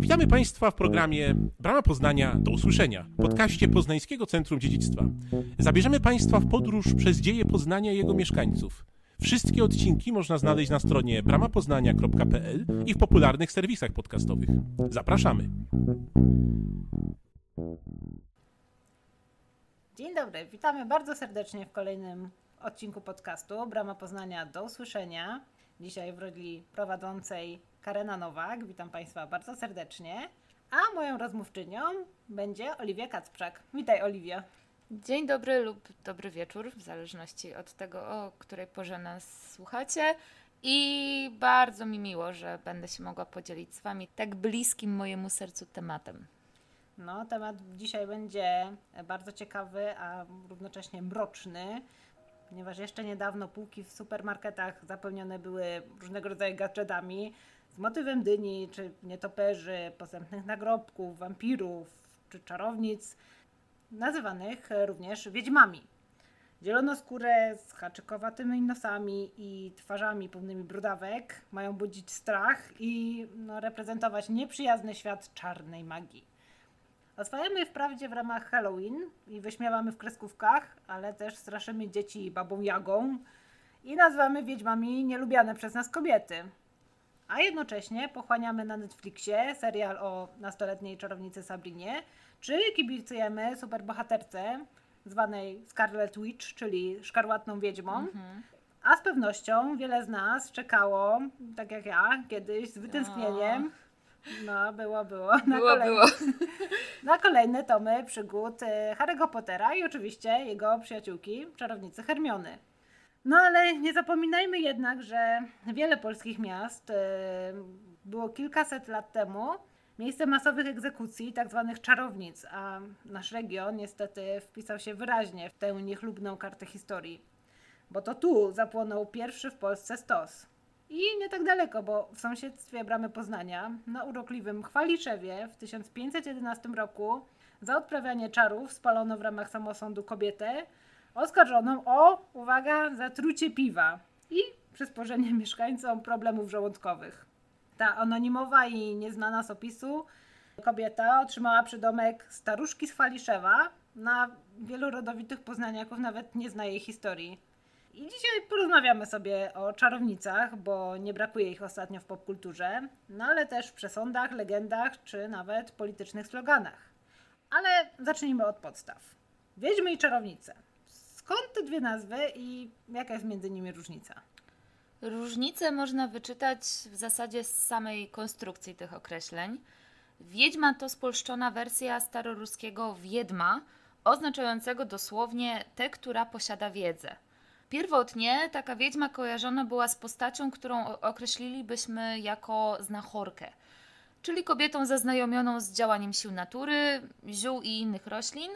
Witamy Państwa w programie Brama Poznania do usłyszenia, podcaście Poznańskiego Centrum Dziedzictwa. Zabierzemy Państwa w podróż przez dzieje Poznania i jego mieszkańców. Wszystkie odcinki można znaleźć na stronie bramapoznania.pl i w popularnych serwisach podcastowych. Zapraszamy. Dzień dobry, witamy bardzo serdecznie w kolejnym odcinku podcastu Brama Poznania do usłyszenia. Dzisiaj w roli prowadzącej Karena Nowak. Witam Państwa bardzo serdecznie. A moją rozmówczynią będzie Oliwia Kacprzak. Witaj Oliwia. Dzień dobry lub dobry wieczór, w zależności od tego, o której porze nas słuchacie. I bardzo mi miło, że będę się mogła podzielić z Wami tak bliskim mojemu sercu tematem. No, temat dzisiaj będzie bardzo ciekawy, a równocześnie mroczny, ponieważ jeszcze niedawno półki w supermarketach zapełnione były różnego rodzaju gadżetami motywem dyni, czy nietoperzy, posępnych nagrobków, wampirów, czy czarownic, nazywanych również wiedźmami. Zielonoskóre z haczykowatymi nosami i twarzami pełnymi brudawek mają budzić strach i no, reprezentować nieprzyjazny świat czarnej magii. Oswajamy wprawdzie w ramach Halloween i wyśmiewamy w kreskówkach, ale też straszymy dzieci babą Jagą i nazywamy wiedźmami nielubiane przez nas kobiety. A jednocześnie pochłaniamy na Netflixie serial o nastoletniej czarownicy Sabrinie, czy kibicujemy superbohaterce zwanej Scarlet Witch, czyli szkarłatną wiedźmą. Mhm. A z pewnością wiele z nas czekało, tak jak ja, kiedyś z wytęsknieniem. No, było, było. Na było, kolejne, było. Na kolejne tomy przygód y, Harry'ego Pottera i oczywiście jego przyjaciółki, czarownicy Hermiony. No ale nie zapominajmy jednak, że wiele polskich miast y, było kilkaset lat temu miejsce masowych egzekucji, tak zwanych czarownic, a nasz region niestety wpisał się wyraźnie w tę niechlubną kartę historii. Bo to tu zapłonął pierwszy w Polsce stos. I nie tak daleko, bo w sąsiedztwie Bramy Poznania, na urokliwym Chwaliszewie w 1511 roku za odprawianie czarów spalono w ramach samosądu kobietę oskarżoną o, uwaga, zatrucie piwa i przysporzenie mieszkańcom problemów żołądkowych. Ta anonimowa i nieznana z opisu kobieta otrzymała przydomek staruszki z Chwaliszewa. Na wielu rodowitych poznaniaków nawet nie zna jej historii. I dzisiaj porozmawiamy sobie o czarownicach, bo nie brakuje ich ostatnio w popkulturze, no ale też w przesądach, legendach czy nawet politycznych sloganach. Ale zacznijmy od podstaw. Wiedźmy i czarownice. Skąd te dwie nazwy i jaka jest między nimi różnica? Różnice można wyczytać w zasadzie z samej konstrukcji tych określeń. Wiedźma to spolszczona wersja staroruskiego wiedma, oznaczającego dosłownie tę, która posiada wiedzę. Pierwotnie taka wiedźma kojarzona była z postacią, którą określilibyśmy jako znachorkę, czyli kobietą zaznajomioną z działaniem sił natury, ziół i innych roślin,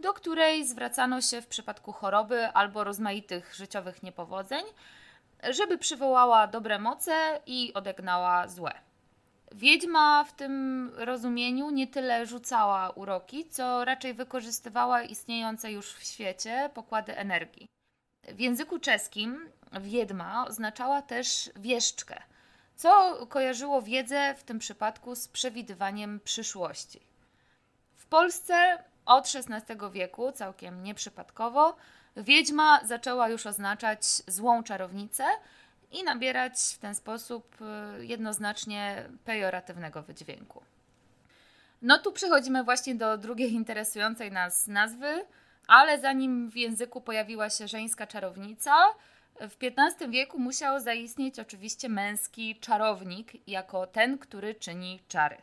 do której zwracano się w przypadku choroby albo rozmaitych życiowych niepowodzeń, żeby przywołała dobre moce i odegnała złe. Wiedźma w tym rozumieniu nie tyle rzucała uroki, co raczej wykorzystywała istniejące już w świecie pokłady energii. W języku czeskim wiedma oznaczała też wieszczkę, co kojarzyło wiedzę w tym przypadku z przewidywaniem przyszłości. W Polsce od XVI wieku, całkiem nieprzypadkowo, wiedźma zaczęła już oznaczać złą czarownicę i nabierać w ten sposób y, jednoznacznie pejoratywnego wydźwięku. No tu przechodzimy właśnie do drugiej interesującej nas nazwy, ale zanim w języku pojawiła się żeńska czarownica, w XV wieku musiał zaistnieć oczywiście męski czarownik jako ten, który czyni czary.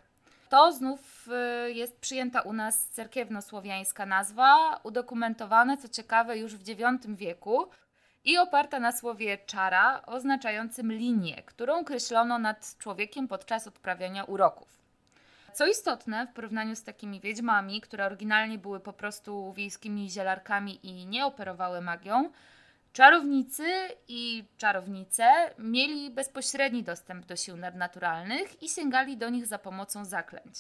To znów y, jest przyjęta u nas cerkiewnosłowiańska nazwa, udokumentowana co ciekawe już w IX wieku i oparta na słowie czara, oznaczającym linię, którą kreślono nad człowiekiem podczas odprawiania uroków. Co istotne, w porównaniu z takimi wiedźmami, które oryginalnie były po prostu wiejskimi zielarkami i nie operowały magią, czarownicy i czarownice mieli bezpośredni dostęp do sił nadnaturalnych i sięgali do nich za pomocą zaklęć.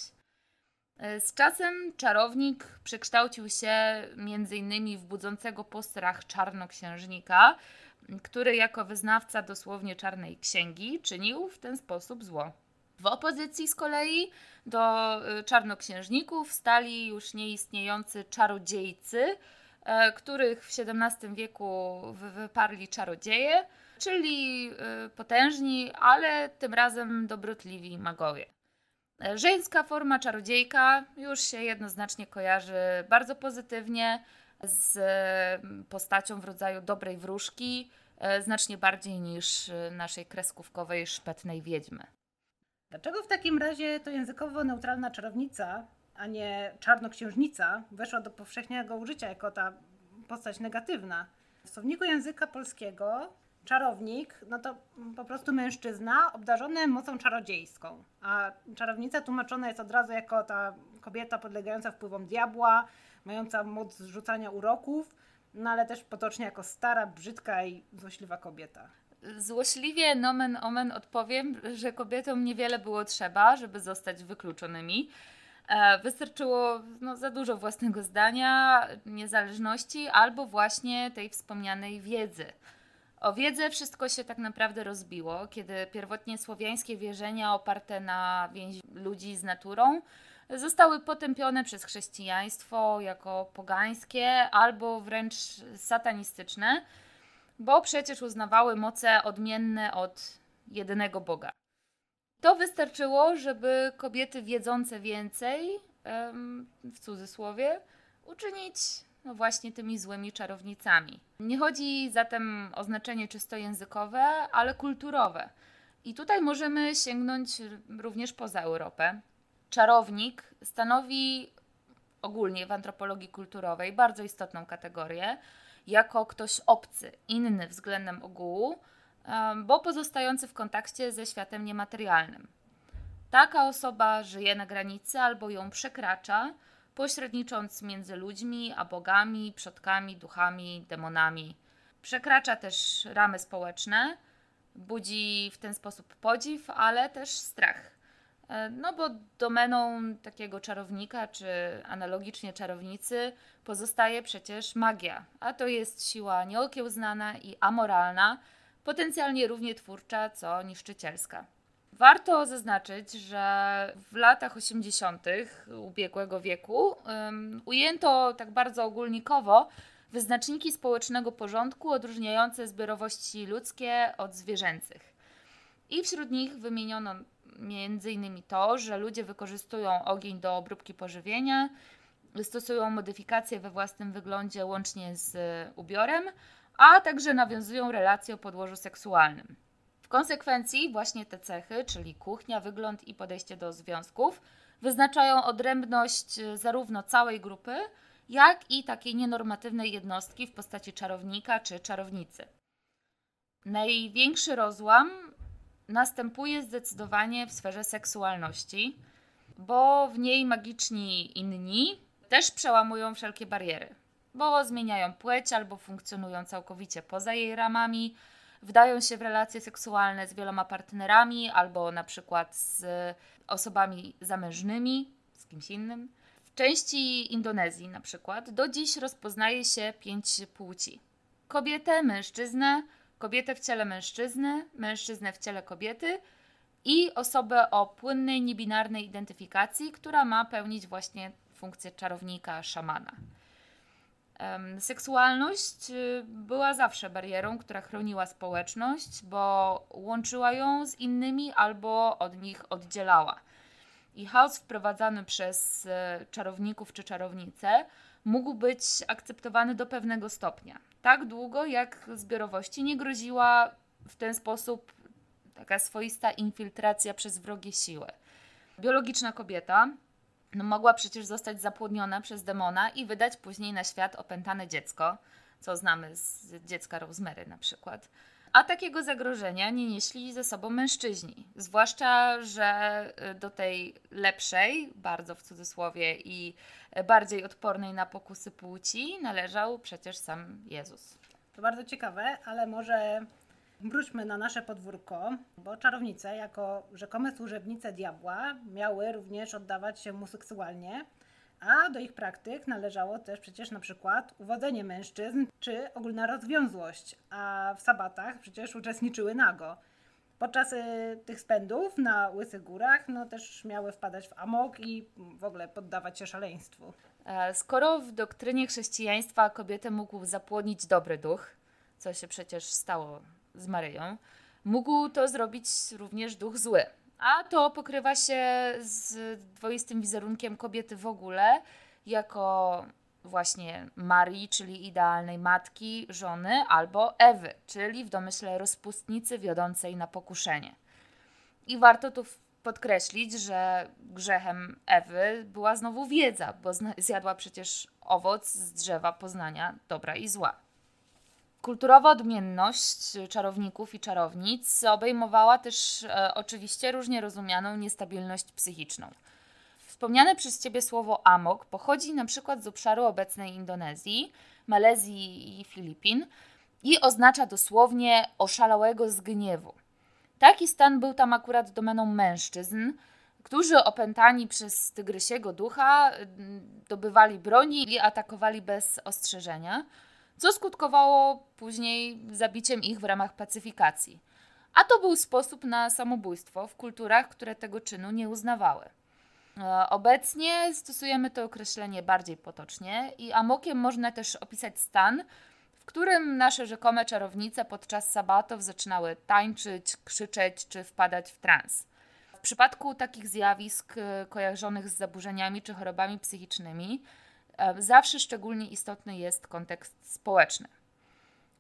Z czasem czarownik przekształcił się m.in. w budzącego postrach czarnoksiężnika, który jako wyznawca dosłownie czarnej księgi czynił w ten sposób zło. W opozycji z kolei do y, czarnoksiężników stali już nieistniejący czarodziejcy, e, których w XVII wieku wyparli czarodzieje, czyli y, potężni, ale tym razem dobrotliwi magowie. E, żeńska forma czarodziejka już się jednoznacznie kojarzy bardzo pozytywnie z postacią w rodzaju dobrej wróżki, e, znacznie bardziej niż naszej kreskówkowej szpetnej wiedźmy. Dlaczego w takim razie to językowo neutralna czarownica, a nie czarnoksiężnica, weszła do powszechnego użycia jako ta postać negatywna? W słowniku języka polskiego czarownik, no to po prostu mężczyzna obdarzony mocą czarodziejską, a czarownica tłumaczona jest od razu jako ta kobieta podlegająca wpływom diabła, mająca moc zrzucania uroków, no ale też potocznie jako stara, brzydka i złośliwa kobieta. Złośliwie nomen omen odpowiem, że kobietom niewiele było trzeba, żeby zostać wykluczonymi. E, wystarczyło no, za dużo własnego zdania, niezależności albo właśnie tej wspomnianej wiedzy. O wiedzę wszystko się tak naprawdę rozbiło, kiedy pierwotnie słowiańskie wierzenia oparte na więzi ludzi z naturą zostały potępione przez chrześcijaństwo jako pogańskie albo wręcz satanistyczne bo przecież uznawały moce odmienne od jedynego Boga. To wystarczyło, żeby kobiety wiedzące więcej, w cudzysłowie, uczynić no właśnie tymi złymi czarownicami. Nie chodzi zatem o znaczenie czysto językowe, ale kulturowe. I tutaj możemy sięgnąć również poza Europę. Czarownik stanowi ogólnie w antropologii kulturowej bardzo istotną kategorię, jako ktoś obcy, inny względem ogółu, bo pozostający w kontakcie ze światem niematerialnym. Taka osoba żyje na granicy albo ją przekracza, pośrednicząc między ludźmi a bogami, przodkami, duchami, demonami. Przekracza też ramy społeczne, budzi w ten sposób podziw, ale też strach. E, no bo domeną takiego czarownika, czy analogicznie czarownicy, pozostaje przecież magia, a to jest siła nieokiełznana i amoralna, potencjalnie równie twórcza, co niszczycielska. Warto zaznaczyć, że w latach 80. ubiegłego wieku um, ujęto tak bardzo ogólnikowo wyznaczniki społecznego porządku odróżniające zbiorowości ludzkie od zwierzęcych. I wśród nich wymieniono innymi to, że ludzie wykorzystują ogień do obróbki pożywienia, stosują modyfikacje we własnym wyglądzie łącznie z ubiorem, a także nawiązują relacje o podłożu seksualnym. W konsekwencji właśnie te cechy, czyli kuchnia, wygląd i podejście do związków, wyznaczają odrębność zarówno całej grupy, jak i takiej nienormatywnej jednostki w postaci czarownika czy czarownicy. Największy rozłam następuje zdecydowanie w sferze seksualności, bo w niej magiczni inni też przełamują wszelkie bariery, bo zmieniają płeć albo funkcjonują całkowicie poza jej ramami, wdają się w relacje seksualne z wieloma partnerami albo na przykład z osobami zamężnymi, z kimś innym. W części Indonezji na przykład do dziś rozpoznaje się pięć płci: kobietę, mężczyznę, kobietę w ciele mężczyzny, mężczyznę w ciele kobiety i osobę o płynnej, niebinarnej identyfikacji, która ma pełnić właśnie funkcję czarownika, szamana. Seksualność y, była zawsze barierą, która chroniła społeczność, bo łączyła ją z innymi albo od nich oddzielała. I chaos wprowadzany przez y, czarowników czy czarownice mógł być akceptowany do pewnego stopnia. Tak długo, jak zbiorowości nie groziła w ten sposób taka swoista infiltracja przez wrogie siły. Biologiczna kobieta no, mogła przecież zostać zapłodniona przez demona i wydać później na świat opętane dziecko, co znamy z dziecka Rosemary na przykład. A takiego zagrożenia nie nieśli ze sobą mężczyźni. Zwłaszcza, że y, do tej lepszej, bardzo w cudzysłowie, i bardziej odpornej na pokusy płci należał przecież sam Jezus. To bardzo ciekawe, ale może wróćmy na nasze podwórko, bo czarownice, jako rzekome służebnice diabła, miały również oddawać się mu seksualnie a do ich praktyk należało też przecież na przykład uwodzenie mężczyzn czy ogólna rozwiązłość, a w sabatach przecież uczestniczyły nago. Podczas y, tych spędów na Łysych Górach no, też miały wpadać w amok i w ogóle poddawać się szaleństwu. E, skoro w doktrynie chrześcijaństwa kobietę mógł zapłodnić dobry duch, co się przecież stało z Maryją, mógł to zrobić również duch zły. A to pokrywa się z dwoistym wizerunkiem kobiety w ogóle, jako właśnie Marii, czyli idealnej matki, żony, albo Ewy, czyli w domyśle rozpustnicy wiodącej na pokuszenie. I warto tu podkreślić, że grzechem Ewy była znowu wiedza, bo zjadła przecież owoc z drzewa poznania dobra i zła. Kulturowa odmienność czarowników i czarownic obejmowała też e, oczywiście różnie rozumianą niestabilność psychiczną. Wspomniane przez Ciebie słowo amok pochodzi na przykład z obszaru obecnej Indonezji, Malezji i Filipin i oznacza dosłownie oszalałego z gniewu. Taki stan był tam akurat domeną mężczyzn, którzy opętani przez tygrysiego ducha dobywali broni i atakowali bez ostrzeżenia, co skutkowało później zabiciem ich w ramach pacyfikacji. A to był sposób na samobójstwo w kulturach, które tego czynu nie uznawały. E, obecnie stosujemy to określenie bardziej potocznie i amokiem można też opisać stan, w którym nasze rzekome czarownice podczas sabatów zaczynały tańczyć, krzyczeć czy wpadać w trans. W przypadku takich zjawisk e, kojarzonych z zaburzeniami czy chorobami psychicznymi, zawsze szczególnie istotny jest kontekst społeczny.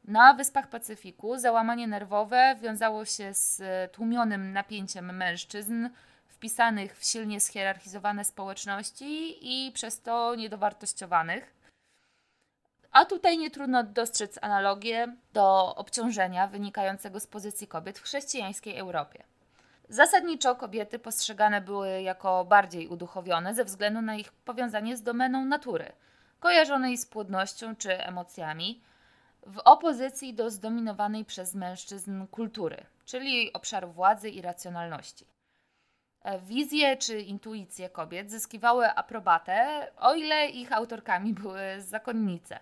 Na Wyspach Pacyfiku załamanie nerwowe wiązało się z tłumionym napięciem mężczyzn, wpisanych w silnie schierarchizowane społeczności i przez to niedowartościowanych. A tutaj nie trudno dostrzec analogię do obciążenia wynikającego z pozycji kobiet w chrześcijańskiej Europie. Zasadniczo kobiety postrzegane były jako bardziej uduchowione ze względu na ich powiązanie z domeną natury, kojarzonej z płodnością czy emocjami, w opozycji do zdominowanej przez mężczyzn kultury, czyli obszaru władzy i racjonalności. E, wizje czy intuicje kobiet zyskiwały aprobatę, o ile ich autorkami były zakonnice.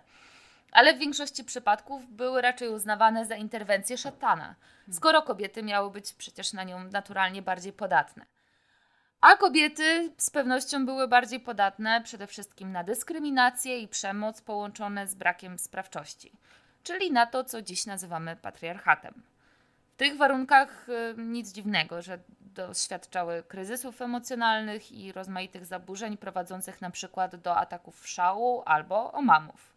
Ale w większości przypadków były raczej uznawane za interwencję szatana, skoro kobiety miały być przecież na nią naturalnie bardziej podatne. A kobiety z pewnością były bardziej podatne przede wszystkim na dyskryminację i przemoc połączone z brakiem sprawczości, czyli na to, co dziś nazywamy patriarchatem. W tych warunkach y, nic dziwnego, że doświadczały kryzysów emocjonalnych i rozmaitych zaburzeń prowadzących na przykład do ataków szału albo omamów.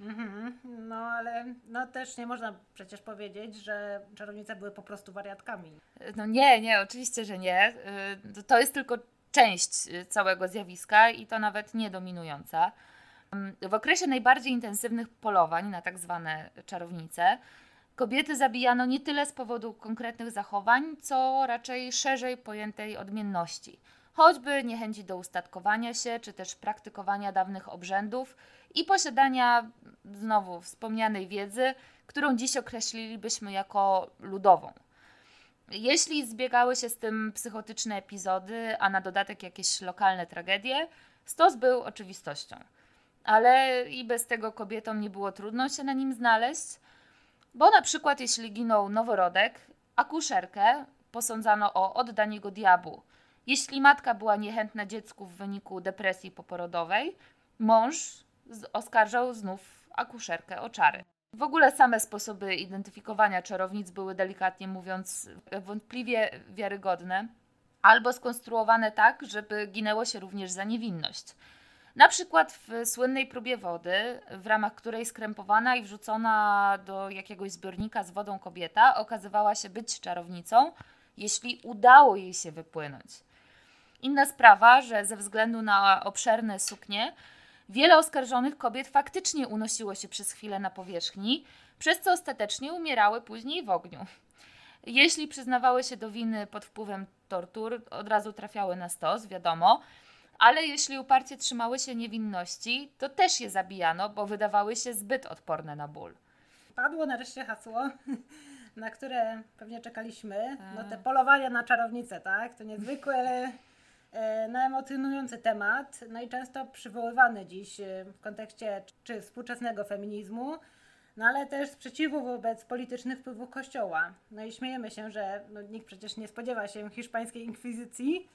Mhm, no ale no też nie można przecież powiedzieć, że czarownice były po prostu wariatkami. No nie, nie, oczywiście, że nie. Y, to jest tylko część całego zjawiska i to nawet nie dominująca. W okresie najbardziej intensywnych polowań na tak zwane czarownice Kobiety zabijano nie tyle z powodu konkretnych zachowań, co raczej szerzej pojętej odmienności, choćby niechęci do ustatkowania się, czy też praktykowania dawnych obrzędów i posiadania znowu wspomnianej wiedzy, którą dziś określilibyśmy jako ludową. Jeśli zbiegały się z tym psychotyczne epizody, a na dodatek jakieś lokalne tragedie, stos był oczywistością. Ale i bez tego kobietom nie było trudno się na nim znaleźć – bo na przykład jeśli ginął noworodek, akuszerkę posądzano o oddanie go diabłu. Jeśli matka była niechętna dziecku w wyniku depresji poporodowej, mąż oskarżał znów akuszerkę o czary. W ogóle same sposoby identyfikowania czarownic były delikatnie mówiąc wątpliwie wiarygodne, albo skonstruowane tak, żeby ginęło się również za niewinność. Na przykład w słynnej próbie wody, w ramach której skrępowana i wrzucona do jakiegoś zbiornika z wodą kobieta okazywała się być czarownicą, jeśli udało jej się wypłynąć. Inna sprawa, że ze względu na obszerne suknie, wiele oskarżonych kobiet faktycznie unosiło się przez chwilę na powierzchni, przez co ostatecznie umierały później w ogniu. Jeśli przyznawały się do winy pod wpływem tortur, od razu trafiały na stos, wiadomo, ale jeśli uparcie trzymały się niewinności, to też je zabijano, bo wydawały się zbyt odporne na ból. Padło nareszcie hasło, na które pewnie czekaliśmy. No te polowania na czarownicę, tak? To niezwykły, e, no, emocjonujący temat, no i często przywoływany dziś e, w kontekście czy współczesnego feminizmu, no ale też sprzeciwu wobec politycznych wpływów Kościoła. No i śmiejemy się, że no, nikt przecież nie spodziewa się hiszpańskiej inkwizycji,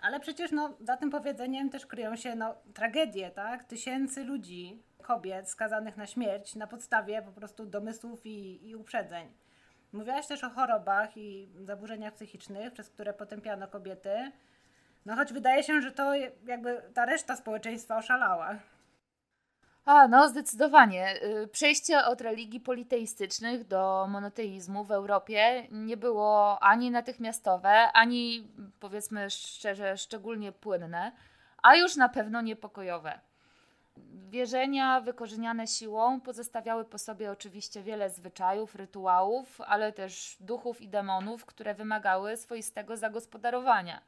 ale przecież no, za tym powiedzeniem też kryją się no, tragedie, tak? Tysięcy ludzi, kobiet skazanych na śmierć na podstawie po prostu domysłów i, i uprzedzeń. Mówiłaś też o chorobach i zaburzeniach psychicznych, przez które potępiano kobiety. No choć wydaje się, że to jakby ta reszta społeczeństwa oszalała. A, no zdecydowanie. Y, przejście od religii politeistycznych do monoteizmu w Europie nie było ani natychmiastowe, ani powiedzmy szczerze, szczególnie płynne, a już na pewno niepokojowe. Wierzenia wykorzeniane siłą pozostawiały po sobie oczywiście wiele zwyczajów, rytuałów, ale też duchów i demonów, które wymagały swoistego zagospodarowania.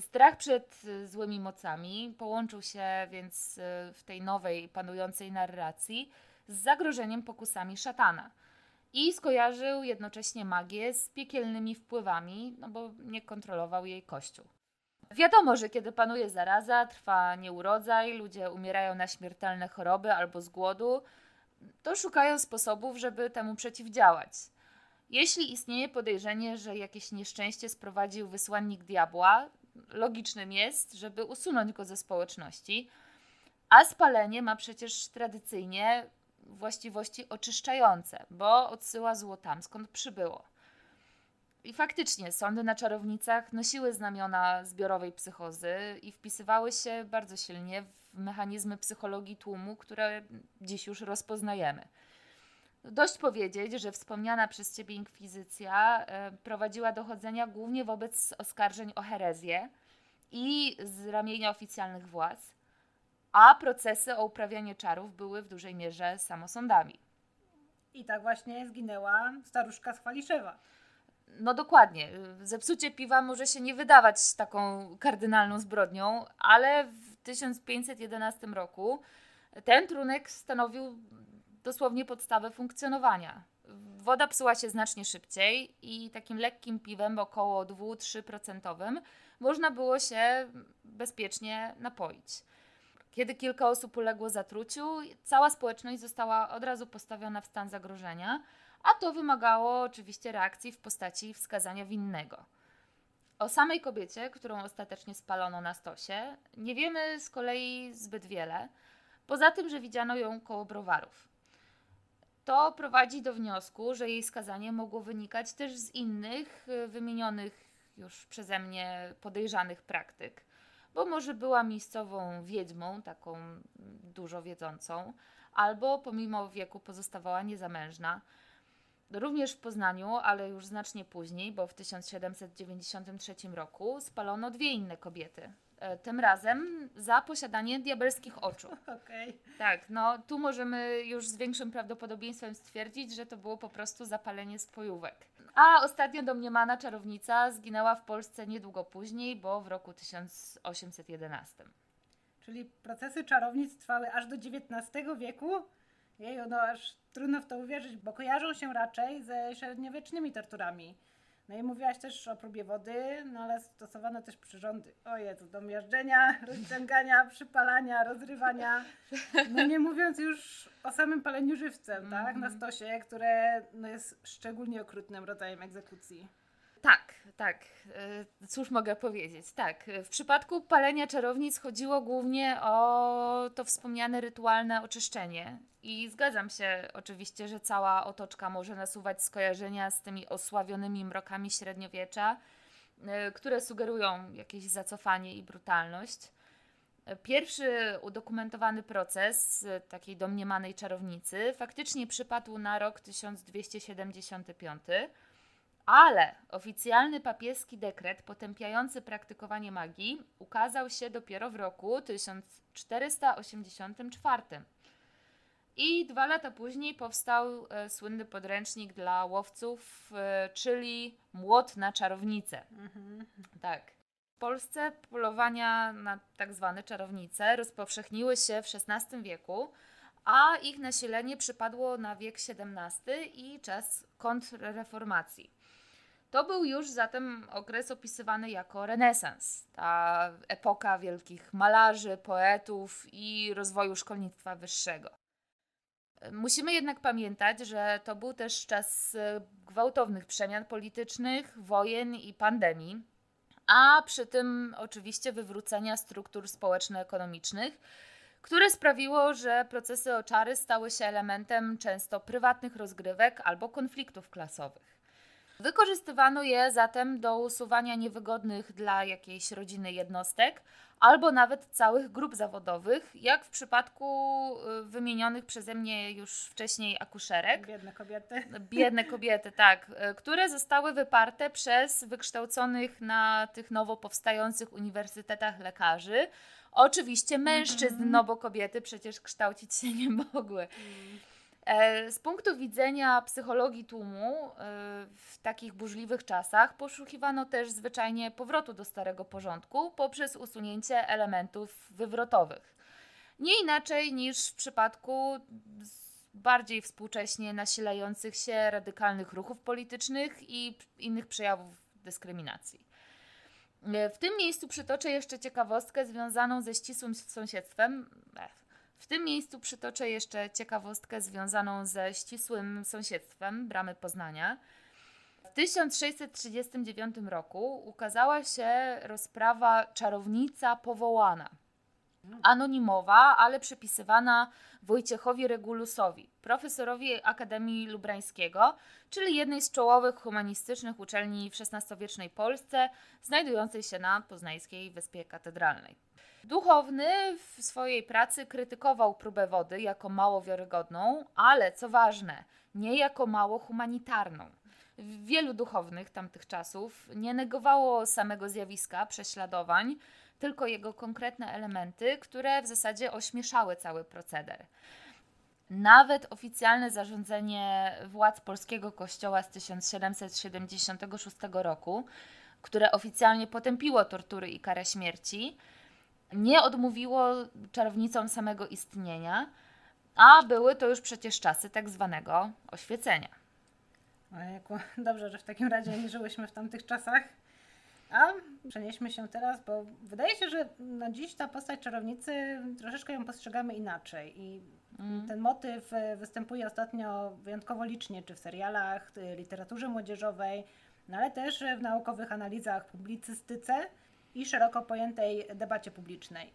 Strach przed y, złymi mocami połączył się więc y, w tej nowej, panującej narracji z zagrożeniem pokusami szatana i skojarzył jednocześnie magię z piekielnymi wpływami, no bo nie kontrolował jej kościół. Wiadomo, że kiedy panuje zaraza, trwa nieurodzaj, ludzie umierają na śmiertelne choroby albo z głodu, to szukają sposobów, żeby temu przeciwdziałać. Jeśli istnieje podejrzenie, że jakieś nieszczęście sprowadził wysłannik diabła, logicznym jest, żeby usunąć go ze społeczności, a spalenie ma przecież tradycyjnie właściwości oczyszczające, bo odsyła zło tam, skąd przybyło. I faktycznie sądy na czarownicach nosiły znamiona zbiorowej psychozy i wpisywały się bardzo silnie w mechanizmy psychologii tłumu, które dziś już rozpoznajemy. Dość powiedzieć, że wspomniana przez ciebie inkwizycja e, prowadziła dochodzenia głównie wobec oskarżeń o herezję i z ramienia oficjalnych władz, a procesy o uprawianie czarów były w dużej mierze samosądami. I tak właśnie zginęła staruszka z Chwaliszewa. No dokładnie. Zepsucie piwa może się nie wydawać taką kardynalną zbrodnią, ale w 1511 roku ten trunek stanowił dosłownie podstawę funkcjonowania. Woda psuła się znacznie szybciej i takim lekkim piwem, około 2-3% można było się bezpiecznie napoić. Kiedy kilka osób uległo zatruciu, cała społeczność została od razu postawiona w stan zagrożenia, a to wymagało oczywiście reakcji w postaci wskazania winnego. O samej kobiecie, którą ostatecznie spalono na stosie, nie wiemy z kolei zbyt wiele, poza tym, że widziano ją koło browarów. To prowadzi do wniosku, że jej skazanie mogło wynikać też z innych, y, wymienionych już przeze mnie podejrzanych praktyk, bo może była miejscową wiedźmą, taką dużo wiedzącą, albo pomimo wieku pozostawała niezamężna. Również w Poznaniu, ale już znacznie później, bo w 1793 roku spalono dwie inne kobiety, tym razem za posiadanie diabelskich oczu. Okej. Okay. Tak, no tu możemy już z większym prawdopodobieństwem stwierdzić, że to było po prostu zapalenie spojówek. A ostatnio domniemana czarownica zginęła w Polsce niedługo później, bo w roku 1811. Czyli procesy czarownic trwały aż do XIX wieku? Jej, no aż trudno w to uwierzyć, bo kojarzą się raczej ze średniowiecznymi torturami. No i mówiłaś też o próbie wody, no ale stosowano też przyrządy. O Jezu, do miażdżenia, rozciągania, przypalania, rozrywania. No nie mówiąc już o samym paleniu żywcem, mm -hmm. tak? Na mhm. stosie, które no, jest szczególnie okrutnym rodzajem egzekucji. Tak, tak. E, cóż mogę powiedzieć? Tak. W przypadku palenia czarownic chodziło głównie o to wspomniane rytualne oczyszczenie. I zgadzam się oczywiście, że cała otoczka może nasuwać skojarzenia z tymi osławionymi mrokami średniowiecza, e, które sugerują jakieś zacofanie i brutalność. Pierwszy udokumentowany proces takiej domniemanej czarownicy faktycznie przypadł na rok 1275 ale oficjalny papieski dekret potępiający praktykowanie magii ukazał się dopiero w roku 1484. I dwa lata później powstał e, słynny podręcznik dla łowców, e, czyli Młot na czarownicę. Mhm. Tak. W Polsce polowania na tak zwane czarownice rozpowszechniły się w XVI wieku, a ich nasilenie przypadło na wiek XVII i czas kontrreformacji. To był już zatem okres opisywany jako renesans, ta epoka wielkich malarzy, poetów i rozwoju szkolnictwa wyższego. Musimy jednak pamiętać, że to był też czas e, gwałtownych przemian politycznych, wojen i pandemii, a przy tym oczywiście wywrócenia struktur społeczno-ekonomicznych, które sprawiło, że procesy oczary stały się elementem często prywatnych rozgrywek albo konfliktów klasowych. Wykorzystywano je zatem do usuwania niewygodnych dla jakiejś rodziny jednostek albo nawet całych grup zawodowych, jak w przypadku y, wymienionych przeze mnie już wcześniej akuszerek. Biedne kobiety. Biedne kobiety, tak, y, które zostały wyparte przez wykształconych na tych nowo powstających uniwersytetach lekarzy. Oczywiście mężczyzn, Mhm. no bo kobiety przecież kształcić się nie mogły. Mm. E, Z punktu widzenia psychologii tłumu, e, w takich burzliwych czasach poszukiwano też zwyczajnie powrotu do starego porządku poprzez usunięcie elementów wywrotowych. Nie inaczej niż w przypadku bardziej współcześnie nasilających się radykalnych ruchów politycznych i innych przejawów dyskryminacji. E, W tym miejscu przytoczę jeszcze ciekawostkę związaną ze ścisłym sąsiedztwem. W tym miejscu przytoczę jeszcze ciekawostkę związaną ze ścisłym sąsiedztwem Bramy Poznania. W 1639 roku ukazała się rozprawa Czarownica Powołana. Anonimowa, ale przypisywana Wojciechowi Regulusowi, profesorowi Akademii Lubrańskiego, czyli jednej z czołowych humanistycznych uczelni w XVI-wiecznej Polsce, znajdującej się na poznańskiej Wyspie Katedralnej. Duchowny w swojej pracy krytykował próbę wody jako mało wiarygodną, ale co ważne, nie jako mało humanitarną. Wielu duchownych tamtych czasów nie negowało samego zjawiska prześladowań, tylko jego konkretne elementy, które w zasadzie ośmieszały cały proceder. Nawet oficjalne zarządzenie władz polskiego kościoła z 1776 roku, które oficjalnie potępiło tortury i karę śmierci, nie odmówiło czarownicom samego istnienia, a były to już przecież czasy tak zwanego oświecenia. Ojejku, dobrze, że w takim razie nie żyłyśmy w tamtych czasach. A przenieśmy się teraz, bo wydaje się, że no dziś ta postać czarownicy troszeczkę ją postrzegamy inaczej. I Mm. ten motyw y, występuje ostatnio wyjątkowo licznie, czy w serialach, y, literaturze młodzieżowej, no ale też y, w naukowych analizach, publicystyce i szeroko pojętej debacie publicznej.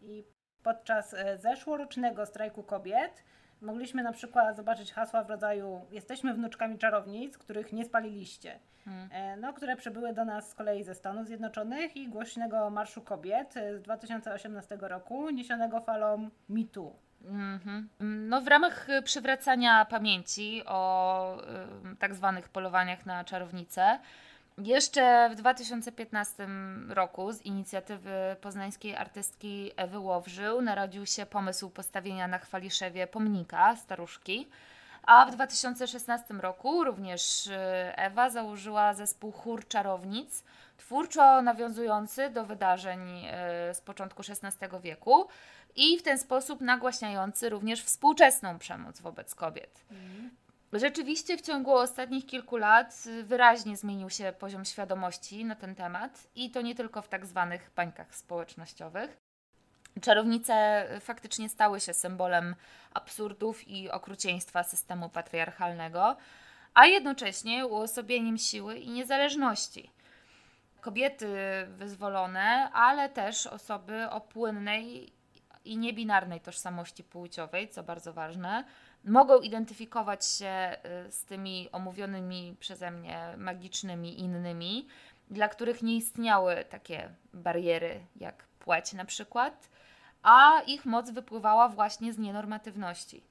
I podczas y, zeszłorocznego strajku kobiet mogliśmy na przykład zobaczyć hasła w rodzaju Jesteśmy wnuczkami czarownic, których nie spaliliście. Mm. E, No, które przybyły do nas z kolei ze Stanów Zjednoczonych i głośnego Marszu Kobiet y, z 2018 roku, niesionego falą MeToo. Mhm. No, w ramach przywracania pamięci o y, tak zwanych polowaniach na czarownice, jeszcze w 2015 roku z inicjatywy poznańskiej artystki Ewy Łowrzył narodził się pomysł postawienia na Chwaliszewie pomnika staruszki. A w 2016 roku również y, Ewa założyła zespół Chór Czarownic, twórczo nawiązujący do wydarzeń y, z początku XVI wieku i w ten sposób nagłaśniający również współczesną przemoc wobec kobiet. Rzeczywiście w ciągu ostatnich kilku lat y, wyraźnie zmienił się poziom świadomości na ten temat i to nie tylko w tak zwanych bańkach społecznościowych. Czarownice y, faktycznie stały się symbolem absurdów i okrucieństwa systemu patriarchalnego, a jednocześnie uosobieniem siły i niezależności. Kobiety wyzwolone, ale też osoby o płynnej i niebinarnej tożsamości płciowej, co bardzo ważne, mogą identyfikować się y, z tymi omówionymi przeze mnie magicznymi innymi, dla których nie istniały takie bariery jak płeć na przykład, a ich moc wypływała właśnie z nienormatywności.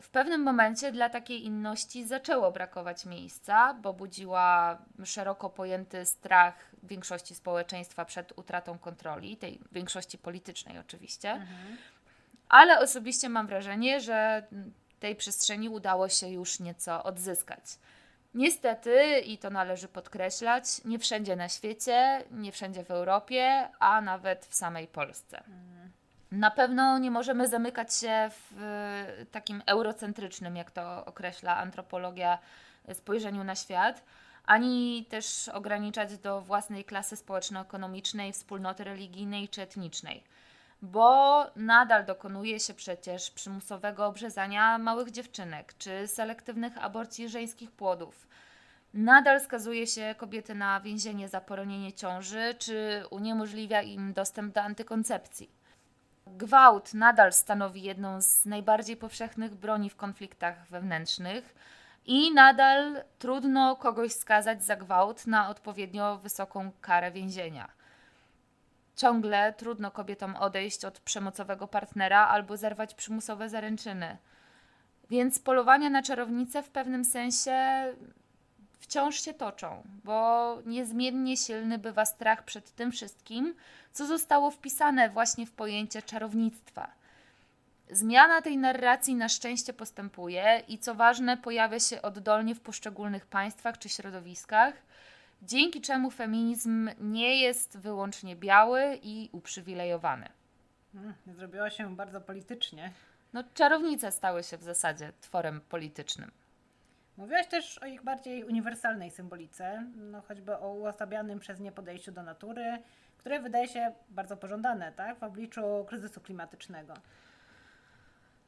W pewnym momencie dla takiej inności zaczęło brakować miejsca, bo budziła szeroko pojęty strach większości społeczeństwa przed utratą kontroli, tej większości politycznej oczywiście. Ale osobiście mam wrażenie, że tej przestrzeni udało się już nieco odzyskać. Niestety, i to należy podkreślać, nie wszędzie na świecie, nie wszędzie w Europie, a nawet w samej Polsce. Na pewno nie możemy zamykać się w y, takim eurocentrycznym, jak to określa antropologia, y, spojrzeniu na świat, ani też ograniczać do własnej klasy społeczno-ekonomicznej, wspólnoty religijnej czy etnicznej. Bo nadal dokonuje się przecież przymusowego obrzezania małych dziewczynek czy selektywnych aborcji żeńskich płodów. Nadal skazuje się kobiety na więzienie za poronienie ciąży, czy uniemożliwia im dostęp do antykoncepcji. Gwałt nadal stanowi jedną z najbardziej powszechnych broni w konfliktach wewnętrznych i nadal trudno kogoś skazać za gwałt na odpowiednio wysoką karę więzienia. Ciągle trudno kobietom odejść od przemocowego partnera albo zerwać przymusowe zaręczyny. Więc polowania na czarownice w pewnym sensie wciąż się toczą, bo niezmiennie silny bywa strach przed tym wszystkim, co zostało wpisane właśnie w pojęcie czarownictwa. Zmiana tej narracji na szczęście postępuje i co ważne, pojawia się oddolnie w poszczególnych państwach czy środowiskach, dzięki czemu feminizm nie jest wyłącznie biały i uprzywilejowany. Hmm, zrobiło się bardzo politycznie. No, czarownice stały się w zasadzie tworem politycznym. Mówiłaś też o ich bardziej uniwersalnej symbolice, no choćby o uosabianym przez nie podejściu do natury, które wydaje się bardzo pożądane tak, w obliczu kryzysu klimatycznego.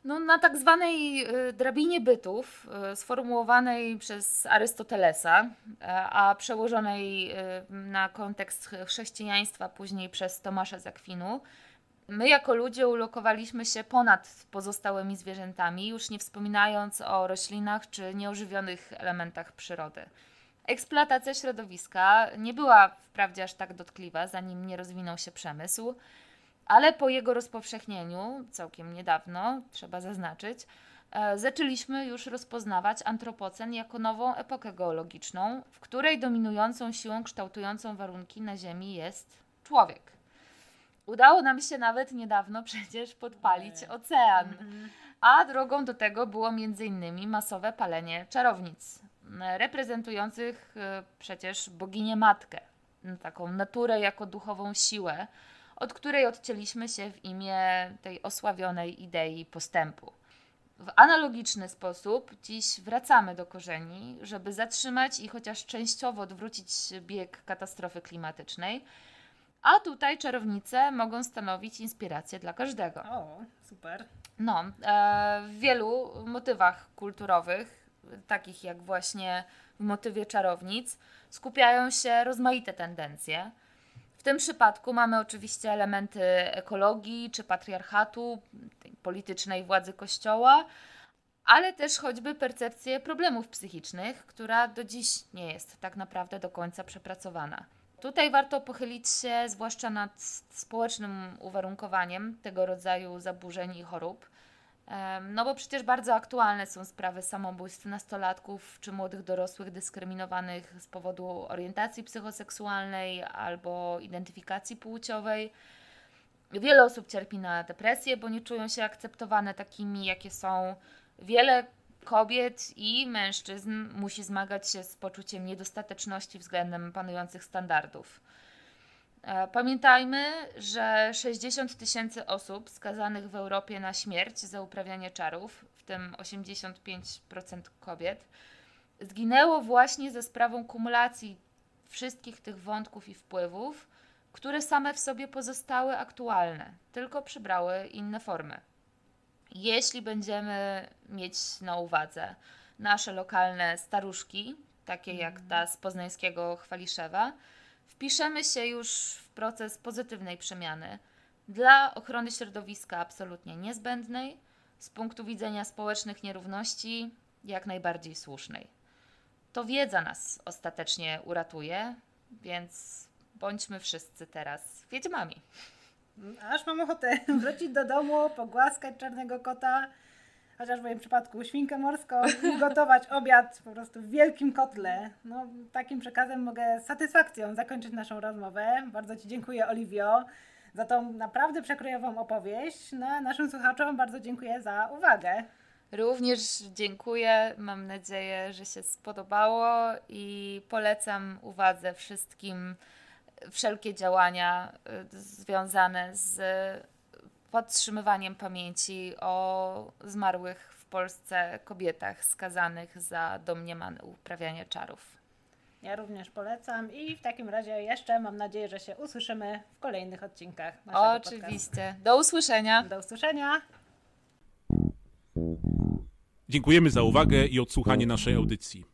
No, na tak zwanej y, drabinie bytów, y, sformułowanej przez Arystotelesa, y, a przełożonej na kontekst chrześcijaństwa później przez Tomasza z Akwinu, My jako ludzie ulokowaliśmy się ponad pozostałymi zwierzętami, już nie wspominając o roślinach czy nieożywionych elementach przyrody. Eksploatacja środowiska nie była wprawdzie aż tak dotkliwa, zanim nie rozwinął się przemysł, ale po jego rozpowszechnieniu, całkiem niedawno, trzeba zaznaczyć, e, zaczęliśmy już rozpoznawać antropocen jako nową epokę geologiczną, w której dominującą siłą kształtującą warunki na Ziemi jest człowiek. Udało nam się nawet niedawno przecież podpalić ocean. Mhm. A drogą do tego było m.in. masowe palenie czarownic, reprezentujących e, przecież boginię matkę, taką naturę jako duchową siłę, od której odcięliśmy się w imię tej osławionej idei postępu. W analogiczny sposób dziś wracamy do korzeni, żeby zatrzymać i chociaż częściowo odwrócić bieg katastrofy klimatycznej a tutaj czarownice mogą stanowić inspirację dla każdego. O, super. No, e, w wielu motywach kulturowych, takich jak właśnie w motywie czarownic, skupiają się rozmaite tendencje. Tym przypadku mamy oczywiście elementy ekologii czy patriarchatu, politycznej władzy kościoła, ale też choćby percepcję problemów psychicznych, która do dziś nie jest tak naprawdę do końca przepracowana. Tutaj warto pochylić się zwłaszcza nad społecznym uwarunkowaniem tego rodzaju zaburzeń i chorób. No bo przecież bardzo aktualne są sprawy samobójstw nastolatków czy młodych dorosłych dyskryminowanych z powodu orientacji psychoseksualnej albo identyfikacji płciowej. Wiele osób cierpi na depresję, bo nie czują się akceptowane takimi, jakie są. Wiele kobiet i mężczyzn musi zmagać się z poczuciem niedostateczności względem panujących standardów. E, pamiętajmy, że 60 tysięcy osób skazanych w Europie na śmierć za uprawianie czarów, w tym 85% kobiet, zginęło właśnie ze sprawą kumulacji wszystkich tych wątków i wpływów, które same w sobie pozostały aktualne, tylko przybrały inne formy jeśli będziemy mieć na uwadze nasze lokalne staruszki, takie jak mhm. ta z poznańskiego Chwaliszewa, wpiszemy się już w proces pozytywnej przemiany dla ochrony środowiska absolutnie niezbędnej, z punktu widzenia społecznych nierówności jak najbardziej słusznej. To wiedza nas ostatecznie uratuje, więc bądźmy wszyscy teraz wiedźmami. Aż mam ochotę wrócić do domu, pogłaskać czarnego kota, chociaż w moim przypadku świnkę morską gotować obiad po prostu w wielkim kotle. No, takim przekazem mogę z satysfakcją zakończyć naszą rozmowę. Bardzo Ci dziękuję, Oliwio, za tą naprawdę przekrojową opowieść. No, naszym słuchaczom bardzo dziękuję za uwagę. Również dziękuję. Mam nadzieję, że się spodobało i polecam uwadze wszystkim wszelkie działania y, związane z podtrzymywaniem pamięci o zmarłych w Polsce kobietach skazanych za domniemane uprawianie czarów. Ja również polecam i w takim razie jeszcze mam nadzieję, że się usłyszymy w kolejnych odcinkach naszego podcastu. Oczywiście. Do usłyszenia. Do usłyszenia. Dziękujemy za uwagę i odsłuchanie naszej audycji.